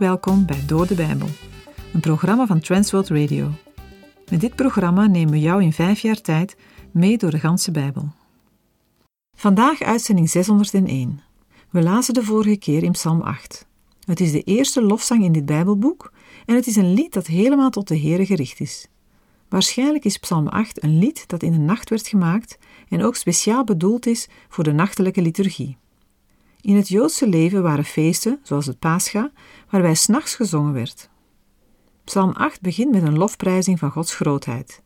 Welkom bij Door de Bijbel, een programma van Transworld Radio. Met dit programma nemen we jou in vijf jaar tijd mee door de ganse Bijbel. Vandaag uitzending 601. We lazen de vorige keer in Psalm 8. Het is de eerste lofzang in dit Bijbelboek en het is een lied dat helemaal tot de Heere gericht is. Waarschijnlijk is Psalm 8 een lied dat in de nacht werd gemaakt en ook speciaal bedoeld is voor de nachtelijke liturgie. In het Joodse leven waren feesten, zoals het Pascha, waarbij s'nachts gezongen werd. Psalm 8 begint met een lofprijzing van Gods grootheid.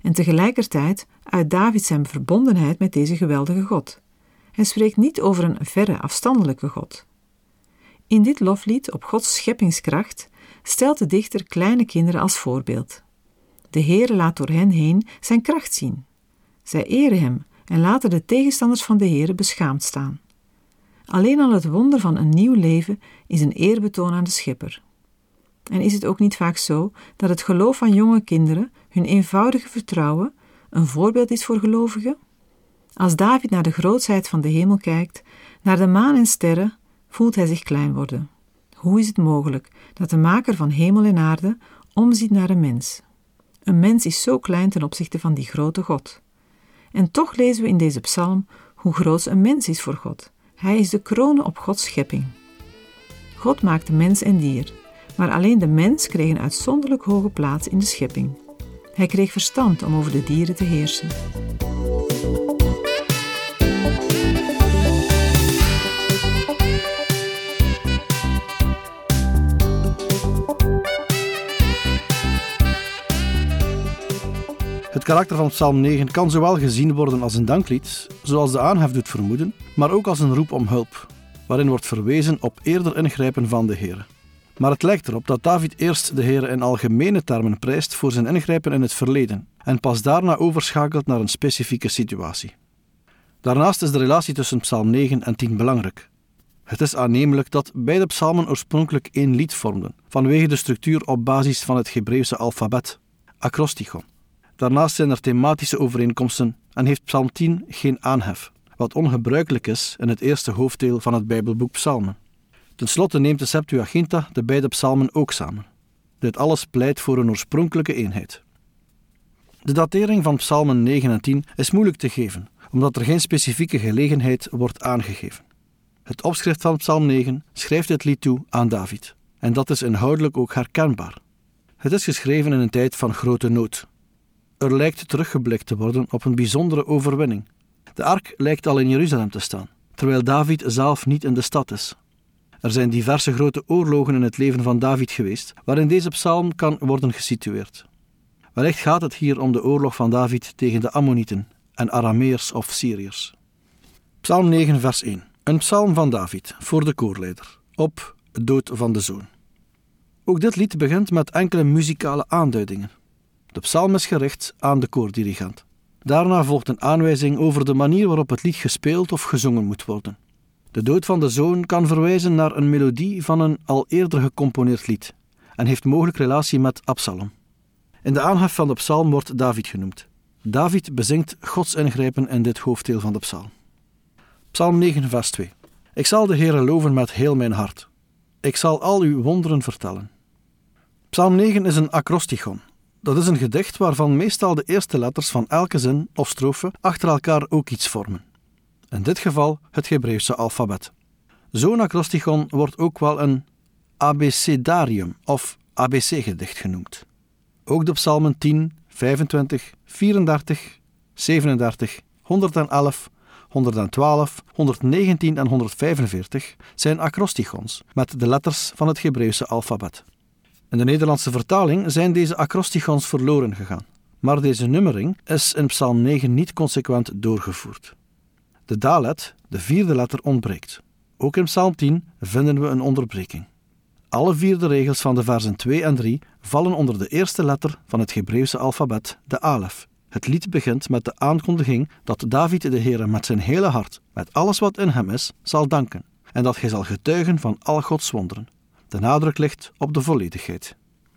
En tegelijkertijd uit David zijn verbondenheid met deze geweldige God. Hij spreekt niet over een verre, afstandelijke God. In dit loflied op Gods scheppingskracht stelt de dichter kleine kinderen als voorbeeld. De Heere laat door hen heen zijn kracht zien. Zij eren hem en laten de tegenstanders van de Heere beschaamd staan. Alleen al het wonder van een nieuw leven is een eerbetoon aan de schepper. En is het ook niet vaak zo dat het geloof van jonge kinderen, hun eenvoudige vertrouwen, een voorbeeld is voor gelovigen? Als David naar de grootsheid van de hemel kijkt, naar de maan en sterren, voelt hij zich klein worden. Hoe is het mogelijk dat de maker van hemel en aarde omziet naar een mens? Een mens is zo klein ten opzichte van die grote God. En toch lezen we in deze psalm hoe groot een mens is voor God. Hij is de kroon op Gods schepping. God maakte mens en dier, maar alleen de mens kreeg een uitzonderlijk hoge plaats in de schepping. Hij kreeg verstand om over de dieren te heersen. Het karakter van Psalm 9 kan zowel gezien worden als een danklied, zoals de aanhef doet vermoeden, maar ook als een roep om hulp, waarin wordt verwezen op eerder ingrijpen van de Heer. Maar het lijkt erop dat David eerst de Heer in algemene termen prijst voor zijn ingrijpen in het verleden en pas daarna overschakelt naar een specifieke situatie. Daarnaast is de relatie tussen Psalm 9 en 10 belangrijk. Het is aannemelijk dat beide psalmen oorspronkelijk één lied vormden, vanwege de structuur op basis van het Hebreeuwse alfabet, acrostigon. Daarnaast zijn er thematische overeenkomsten en heeft Psalm 10 geen aanhef, wat ongebruikelijk is in het eerste hoofddeel van het Bijbelboek Psalmen. Ten slotte neemt de Septuaginta de beide psalmen ook samen. Dit alles pleit voor een oorspronkelijke eenheid. De datering van psalmen 9 en 10 is moeilijk te geven, omdat er geen specifieke gelegenheid wordt aangegeven. Het opschrift van psalm 9 schrijft het lied toe aan David, en dat is inhoudelijk ook herkenbaar. Het is geschreven in een tijd van grote nood, er lijkt teruggeblikt te worden op een bijzondere overwinning. De ark lijkt al in Jeruzalem te staan, terwijl David zelf niet in de stad is. Er zijn diverse grote oorlogen in het leven van David geweest, waarin deze psalm kan worden gesitueerd. Wellicht gaat het hier om de oorlog van David tegen de Ammonieten en Arameërs of Syriërs. Psalm 9, vers 1. Een psalm van David voor de koorleider op dood van de zoon. Ook dit lied begint met enkele muzikale aanduidingen. De psalm is gericht aan de koordirigent. Daarna volgt een aanwijzing over de manier waarop het lied gespeeld of gezongen moet worden. De dood van de zoon kan verwijzen naar een melodie van een al eerder gecomponeerd lied en heeft mogelijk relatie met Absalom. In de aanhef van de psalm wordt David genoemd. David bezingt Gods ingrijpen in dit hoofddeel van de psalm. Psalm 9, vers 2. Ik zal de Heere loven met heel mijn hart. Ik zal al uw wonderen vertellen. Psalm 9 is een acrostigon, dat is een gedicht waarvan meestal de eerste letters van elke zin of strofe achter elkaar ook iets vormen. In dit geval het Hebreeuwse alfabet. Zo'n acrostigon wordt ook wel een abecedarium of ABC-gedicht genoemd. Ook de psalmen 10, 25, 34, 37, 111, 112, 119 en 145 zijn acrostigons met de letters van het Hebreeuwse alfabet. In de Nederlandse vertaling zijn deze acrostigons verloren gegaan, maar deze nummering is in Psalm 9 niet consequent doorgevoerd. De dalet, de vierde letter, ontbreekt. Ook in Psalm 10 vinden we een onderbreking. Alle vierde regels van de versen 2 en 3 vallen onder de eerste letter van het Hebreeuwse alfabet, de alef. Het lied begint met de aankondiging dat David de Heer met zijn hele hart, met alles wat in hem is, zal danken en dat hij zal getuigen van al Gods wonderen. De nadruk ligt op de volledigheid.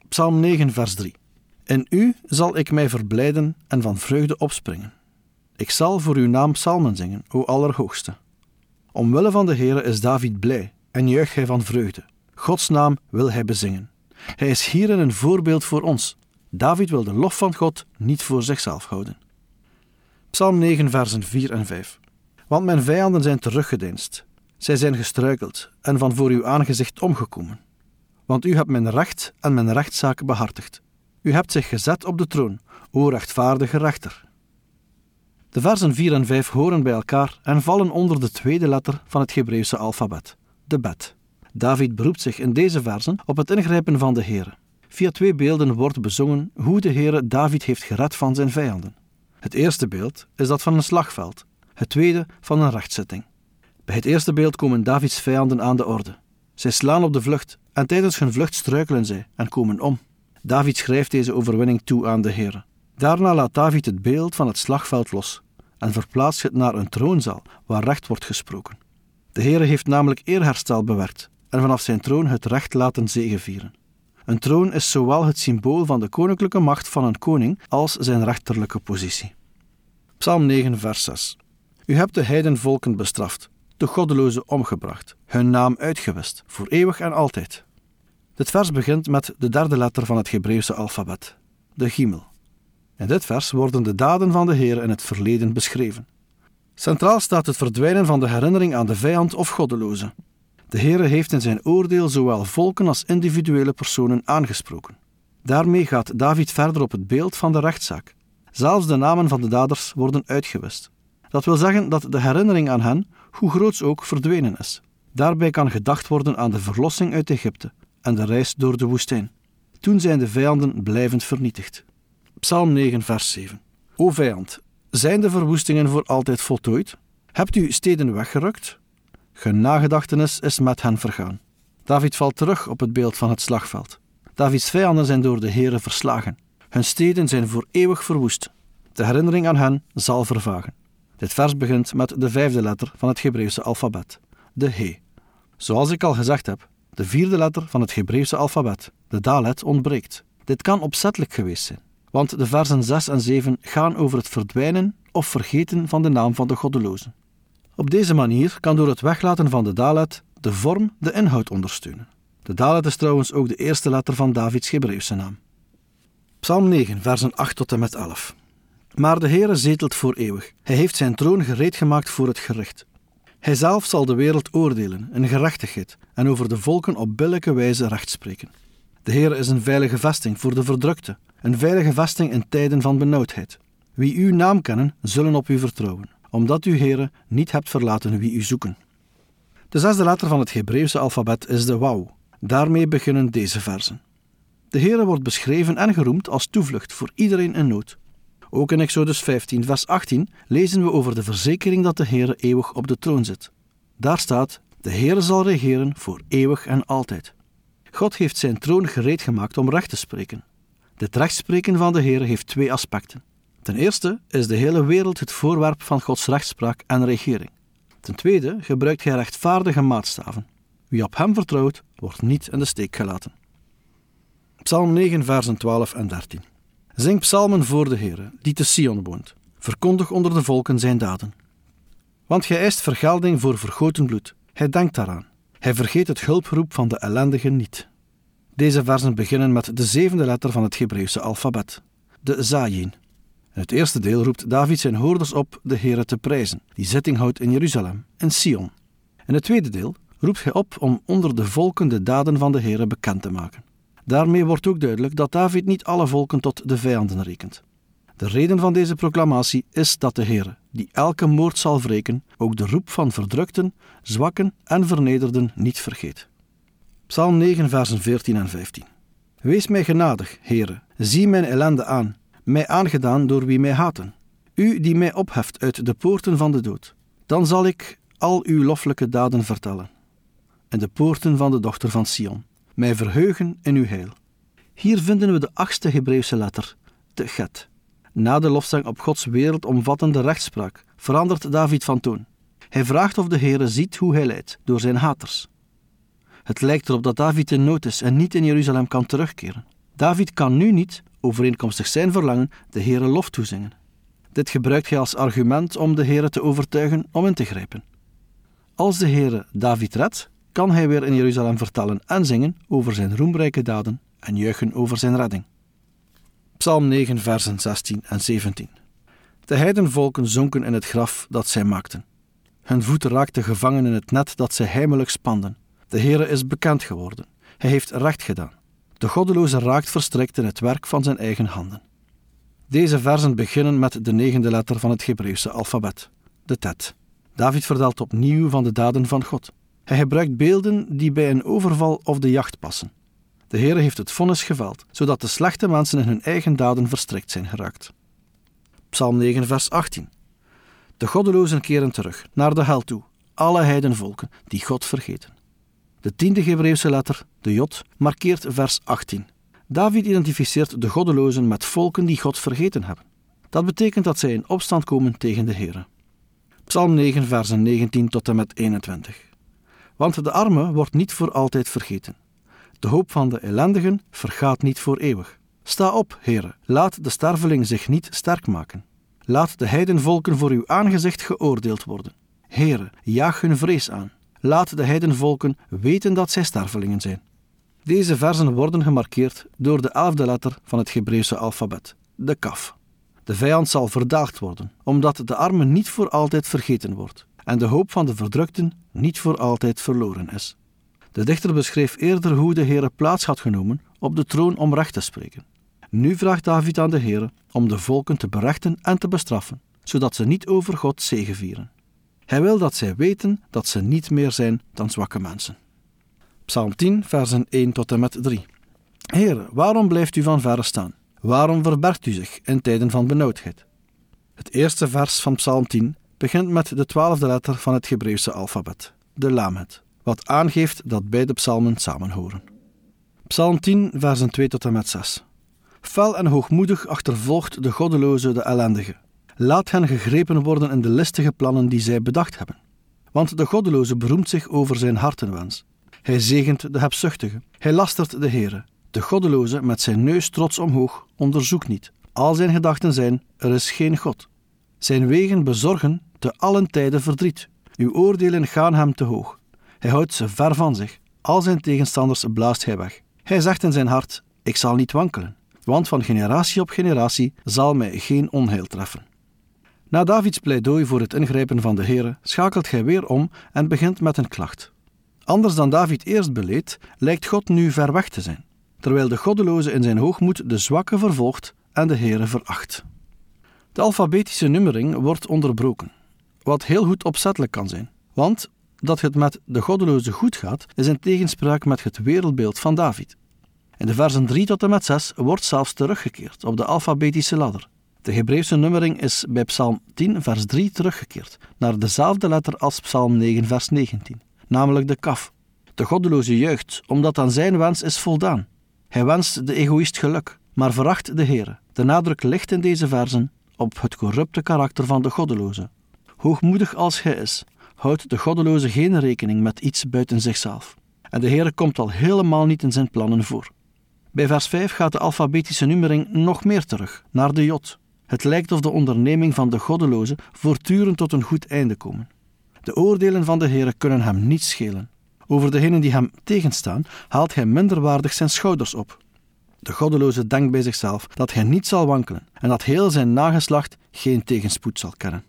Psalm 9, vers 3. In u zal ik mij verblijden en van vreugde opspringen. Ik zal voor uw naam psalmen zingen, o Allerhoogste. Omwille van de Heere is David blij en juicht hij van vreugde. Gods naam wil hij bezingen. Hij is hierin een voorbeeld voor ons. David wil de lof van God niet voor zichzelf houden. Psalm 9, versen 4 en 5. Want mijn vijanden zijn teruggedeinst. Zij zijn gestruikeld en van voor uw aangezicht omgekomen. Want u hebt mijn recht en mijn rechtszaak behartigd. U hebt zich gezet op de troon, o rechtvaardige rechter. De versen 4 en 5 horen bij elkaar en vallen onder de tweede letter van het Hebreeuwse alfabet, de bet. David beroept zich in deze versen op het ingrijpen van de Heere. Via twee beelden wordt bezongen hoe de Heere David heeft gered van zijn vijanden. Het eerste beeld is dat van een slagveld, het tweede van een rechtszitting. Bij het eerste beeld komen Davids vijanden aan de orde. Zij slaan op de vlucht en tijdens hun vlucht struikelen zij en komen om. David schrijft deze overwinning toe aan de Heer. Daarna laat David het beeld van het slagveld los en verplaatst het naar een troonzaal waar recht wordt gesproken. De Heer heeft namelijk eerherstel bewerkt en vanaf zijn troon het recht laten zegevieren. Een troon is zowel het symbool van de koninklijke macht van een koning als zijn rechterlijke positie. Psalm 9, vers 6. U hebt de heidenvolken bestraft, de goddelozen omgebracht, hun naam uitgewist, voor eeuwig en altijd. Dit vers begint met de derde letter van het Hebreeuwse alfabet, de Gimel. In dit vers worden de daden van de Heer in het verleden beschreven. Centraal staat het verdwijnen van de herinnering aan de vijand of goddeloze. De Heere heeft in zijn oordeel zowel volken als individuele personen aangesproken. Daarmee gaat David verder op het beeld van de rechtszaak. Zelfs de namen van de daders worden uitgewist. Dat wil zeggen dat de herinnering aan hen, hoe groots ook, verdwenen is. Daarbij kan gedacht worden aan de verlossing uit Egypte en de reis door de woestijn. Toen zijn de vijanden blijvend vernietigd. Psalm 9, vers 7. O vijand, zijn de verwoestingen voor altijd voltooid? Hebt u steden weggerukt? Hun nagedachtenis is met hen vergaan. David valt terug op het beeld van het slagveld. Davids vijanden zijn door de Heere verslagen. Hun steden zijn voor eeuwig verwoest. De herinnering aan hen zal vervagen. Dit vers begint met de vijfde letter van het Hebreeuwse alfabet, de He. Zoals ik al gezegd heb, de vierde letter van het Hebreeuwse alfabet, de Dalet, ontbreekt. Dit kan opzettelijk geweest zijn, want de versen 6 en 7 gaan over het verdwijnen of vergeten van de naam van de goddelozen. Op deze manier kan door het weglaten van de dalet de vorm de inhoud ondersteunen. De dalet is trouwens ook de eerste letter van Davids Hebreeuwse naam. Psalm 9, versen 8 tot en met 11. Maar de Heere zetelt voor eeuwig. Hij heeft zijn troon gereed gemaakt voor het gericht. Hij zelf zal de wereld oordelen in gerechtigheid en over de volken op billijke wijze recht spreken. De Heer is een veilige vesting voor de verdrukte, een veilige vesting in tijden van benauwdheid. Wie uw naam kennen, zullen op u vertrouwen omdat u, heren, niet hebt verlaten wie u zoeken. De zesde letter van het Hebreeuwse alfabet is de wauw. Daarmee beginnen deze versen. De Heere wordt beschreven en geroemd als toevlucht voor iedereen in nood. Ook in Exodus 15, vers 18 lezen we over de verzekering dat de Heere eeuwig op de troon zit. Daar staat: De Heere zal regeren voor eeuwig en altijd. God heeft zijn troon gereed gemaakt om recht te spreken. Dit rechtspreken van de Heere heeft twee aspecten. Ten eerste is de hele wereld het voorwerp van Gods rechtspraak en regering. Ten tweede gebruikt hij rechtvaardige maatstaven. Wie op hem vertrouwt, wordt niet in de steek gelaten. Psalm 9, versen 12 en 13. Zing psalmen voor de Heere, die te Sion woont. Verkondig onder de volken zijn daden. Want gij eist vergelding voor vergoten bloed. Hij denkt daaraan. Hij vergeet het hulproep van de ellendigen niet. Deze versen beginnen met de zevende letter van het Hebreeuwse alfabet, de Zayin. In het eerste deel roept David zijn hoorders op de Heere te prijzen, die zitting houdt in Jeruzalem, in Sion. In het tweede deel roept hij op om onder de volken de daden van de Heere bekend te maken. Daarmee wordt ook duidelijk dat David niet alle volken tot de vijanden rekent. De reden van deze proclamatie is dat de Heere, die elke moord zal wreken, ook de roep van verdrukten, zwakken en vernederden niet vergeet. Psalm 9, versen 14 en 15. Wees mij genadig, Heere, zie mijn ellende aan mij aangedaan door wie mij haten. U die mij opheft uit de poorten van de dood. Dan zal ik al uw loffelijke daden vertellen. En de poorten van de dochter van Sion. Mij verheugen in uw heil. Hier vinden we de achtste Hebreeuwse letter, de get. Na de lofzang op Gods wereldomvattende rechtspraak verandert David van toon. Hij vraagt of de Heere ziet hoe hij leidt door zijn haters. Het lijkt erop dat David in nood is en niet in Jeruzalem kan terugkeren. David kan nu niet, overeenkomstig zijn verlangen, de Heere lof toezingen. Dit gebruikt hij als argument om de Heere te overtuigen om in te grijpen. Als de Heere David redt, kan hij weer in Jeruzalem vertellen en zingen over zijn roemrijke daden en juichen over zijn redding. Psalm 9, versen 16 en 17. De heidenvolken zonken in het graf dat zij maakten. Hun voeten raakten gevangen in het net dat zij heimelijk spanden. De Heere is bekend geworden. Hij heeft recht gedaan. De goddeloze raakt verstrikt in het werk van zijn eigen handen. Deze versen beginnen met de negende letter van het Hebreeuwse alfabet, de tet. David vertelt opnieuw van de daden van God. Hij gebruikt beelden die bij een overval of de jacht passen. De Heer heeft het vonnis geveld, zodat de slechte mensen in hun eigen daden verstrikt zijn geraakt. Psalm 9, vers 18. De goddelozen keren terug, naar de hel toe, alle heidenvolken die God vergeten. De tiende Hebreeuwse letter, de Jod, markeert vers 18. David identificeert de goddelozen met volken die God vergeten hebben. Dat betekent dat zij in opstand komen tegen de Heer. Psalm 9, versen 19 tot en met 21. Want de arme wordt niet voor altijd vergeten. De hoop van de ellendigen vergaat niet voor eeuwig. Sta op, heren, laat de sterveling zich niet sterk maken. Laat de heidenvolken voor uw aangezicht geoordeeld worden. Heren, jaag hun vrees aan. Laat de heidenvolken weten dat zij stervelingen zijn. Deze versen worden gemarkeerd door de elfde letter van het Hebreeuwse alfabet, de kaf. De vijand zal verdaagd worden, omdat de arme niet voor altijd vergeten wordt en de hoop van de verdrukten niet voor altijd verloren is. De dichter beschreef eerder hoe de Heere plaats had genomen op de troon om recht te spreken. Nu vraagt David aan de Heere om de volken te berechten en te bestraffen, zodat ze niet over God zegevieren. Hij wil dat zij weten dat ze niet meer zijn dan zwakke mensen. Psalm 10, versen 1 tot en met 3. Heer, waarom blijft u van verre staan? Waarom verbergt u zich in tijden van benauwdheid? Het eerste vers van Psalm 10 begint met de twaalfde letter van het Hebreeuwse alfabet, de Lamet, wat aangeeft dat beide psalmen samenhoren. Psalm 10, versen 2 tot en met 6. Fel en hoogmoedig achtervolgt de goddeloze de ellendige. Laat hen gegrepen worden in de listige plannen die zij bedacht hebben. Want de goddeloze beroemt zich over zijn hartenwens. Hij zegent de hebzuchtige. Hij lastert de Heere. De goddeloze met zijn neus trots omhoog onderzoekt niet. Al zijn gedachten zijn: er is geen God. Zijn wegen bezorgen te allen tijden verdriet. Uw oordelen gaan hem te hoog. Hij houdt ze ver van zich. Al zijn tegenstanders blaast hij weg. Hij zegt in zijn hart: Ik zal niet wankelen, want van generatie op generatie zal mij geen onheil treffen. Na Davids pleidooi voor het ingrijpen van de Heere schakelt hij weer om en begint met een klacht. Anders dan David eerst beleed, lijkt God nu ver weg te zijn, terwijl de goddeloze in zijn hoogmoed de zwakke vervolgt en de Heere veracht. De alfabetische nummering wordt onderbroken, wat heel goed opzettelijk kan zijn, want dat het met de goddeloze goed gaat, is in tegenspraak met het wereldbeeld van David. In de versen 3 tot en met 6 wordt zelfs teruggekeerd op de alfabetische ladder. De Hebreeuwse nummering is bij Psalm 10, vers 3 teruggekeerd, naar dezelfde letter als Psalm 9, vers 19, namelijk de kaf. De goddeloze juicht, omdat aan zijn wens is voldaan. Hij wenst de egoïst geluk, maar veracht de Heere. De nadruk ligt in deze versen op het corrupte karakter van de goddeloze. Hoogmoedig als hij is, houdt de goddeloze geen rekening met iets buiten zichzelf. En de Heere komt al helemaal niet in zijn plannen voor. Bij vers 5 gaat de alfabetische nummering nog meer terug, naar de Jot. Het lijkt of de onderneming van de goddeloze voortdurend tot een goed einde komen. De oordelen van de Heere kunnen hem niet schelen. Over degenen die hem tegenstaan, haalt hij minderwaardig zijn schouders op. De goddeloze denkt bij zichzelf dat hij niet zal wankelen en dat heel zijn nageslacht geen tegenspoed zal kennen.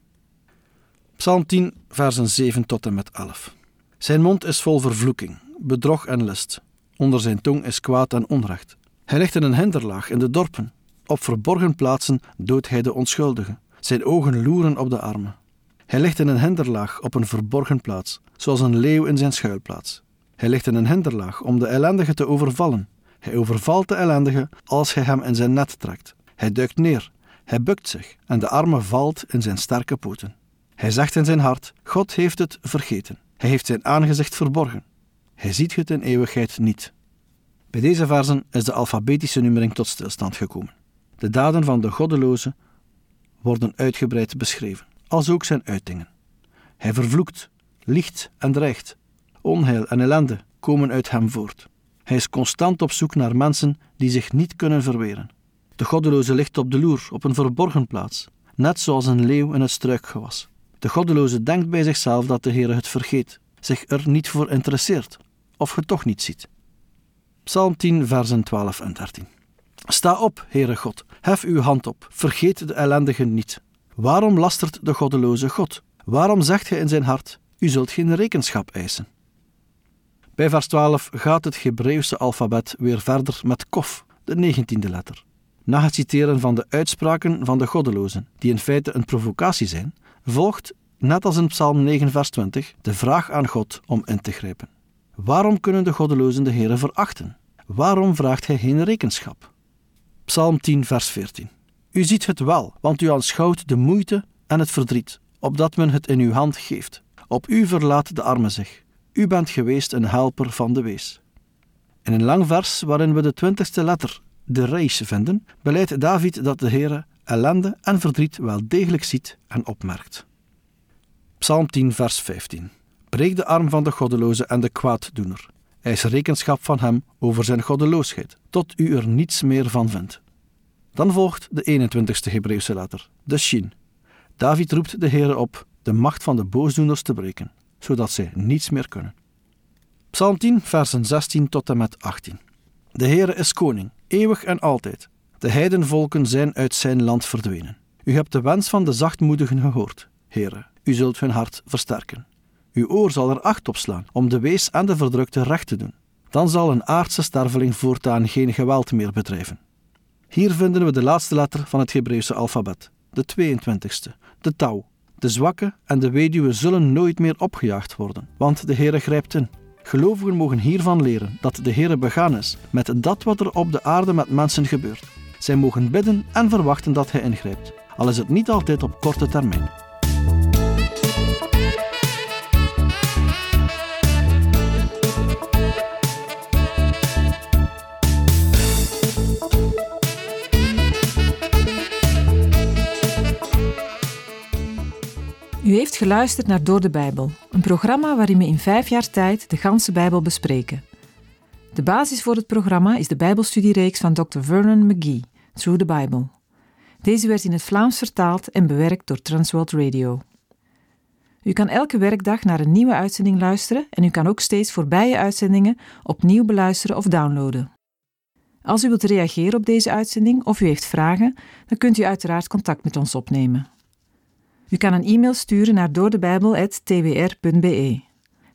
Psalm 10, versen 7 tot en met 11. Zijn mond is vol vervloeking, bedrog en list. Onder zijn tong is kwaad en onrecht. Hij ligt in een hinderlaag in de dorpen. Op verborgen plaatsen doodt hij de onschuldigen. Zijn ogen loeren op de armen. Hij ligt in een hinderlaag op een verborgen plaats, zoals een leeuw in zijn schuilplaats. Hij ligt in een hinderlaag om de ellendige te overvallen. Hij overvalt de ellendige als hij hem in zijn net trekt. Hij duikt neer, hij bukt zich en de arme valt in zijn sterke poten. Hij zegt in zijn hart: God heeft het vergeten. Hij heeft zijn aangezicht verborgen. Hij ziet het in eeuwigheid niet. Bij deze versen is de alfabetische nummering tot stilstand gekomen. De daden van de goddeloze worden uitgebreid beschreven, als ook zijn uitingen. Hij vervloekt, liegt en dreigt. Onheil en ellende komen uit hem voort. Hij is constant op zoek naar mensen die zich niet kunnen verweren. De goddeloze ligt op de loer, op een verborgen plaats, net zoals een leeuw in het struikgewas. De goddeloze denkt bij zichzelf dat de Heer het vergeet. zich er niet voor interesseert of je toch niet ziet. Psalm 10, versen 12 en 13. Sta op, Heere God, hef uw hand op, vergeet de ellendigen niet. Waarom lastert de goddeloze God? Waarom zegt hij in zijn hart: U zult geen rekenschap eisen? Bij vers 12 gaat het Hebreeuwse alfabet weer verder met kof, de negentiende letter. Na het citeren van de uitspraken van de goddelozen, die in feite een provocatie zijn, volgt, net als in Psalm 9, vers 20, de vraag aan God om in te grijpen. Waarom kunnen de goddelozen de Heere verachten? Waarom vraagt hij geen rekenschap? Psalm 10, vers 14. U ziet het wel, want u aanschouwt de moeite en het verdriet, opdat men het in uw hand geeft. Op u verlaat de arme zich. U bent geweest een helper van de wees. In een lang vers waarin we de twintigste letter, de reis, vinden, beleidt David dat de Heere ellende en verdriet wel degelijk ziet en opmerkt. Psalm 10, vers 15. Breek de arm van de goddeloze en de kwaaddoener. Eis rekenschap van hem over zijn goddeloosheid, tot u er niets meer van vindt. Dan volgt de 21ste Hebreeuwse letter, de Shin. David roept de Heere op de macht van de boosdoeners te breken, zodat zij niets meer kunnen. Psalm 10, versen 16 tot en met 18. De Heere is koning, eeuwig en altijd. De heidenvolken zijn uit zijn land verdwenen. U hebt de wens van de zachtmoedigen gehoord, Heere. U zult hun hart versterken. Uw oor zal er acht op slaan om de wees en de verdrukte recht te doen. Dan zal een aardse sterveling voortaan geen geweld meer bedrijven. Hier vinden we de laatste letter van het Hebreeuwse alfabet, de 22ste, de touw. De zwakke en de weduwe zullen nooit meer opgejaagd worden, want de Heere grijpt in. Gelovigen mogen hiervan leren dat de Heere begaan is met dat wat er op de aarde met mensen gebeurt. Zij mogen bidden en verwachten dat Hij ingrijpt, al is het niet altijd op korte termijn. U heeft geluisterd naar Door de Bijbel, een programma waarin we in vijf jaar tijd de ganse Bijbel bespreken. De basis voor het programma is de Bijbelstudiereeks van Dr. Vernon McGee, Through the Bible. Deze werd in het Vlaams vertaald en bewerkt door Transworld Radio. U kan elke werkdag naar een nieuwe uitzending luisteren en u kan ook steeds voorbije uitzendingen opnieuw beluisteren of downloaden. Als u wilt reageren op deze uitzending of u heeft vragen, dan kunt u uiteraard contact met ons opnemen. U kan een e-mail sturen naar doordebijbel.twr.be.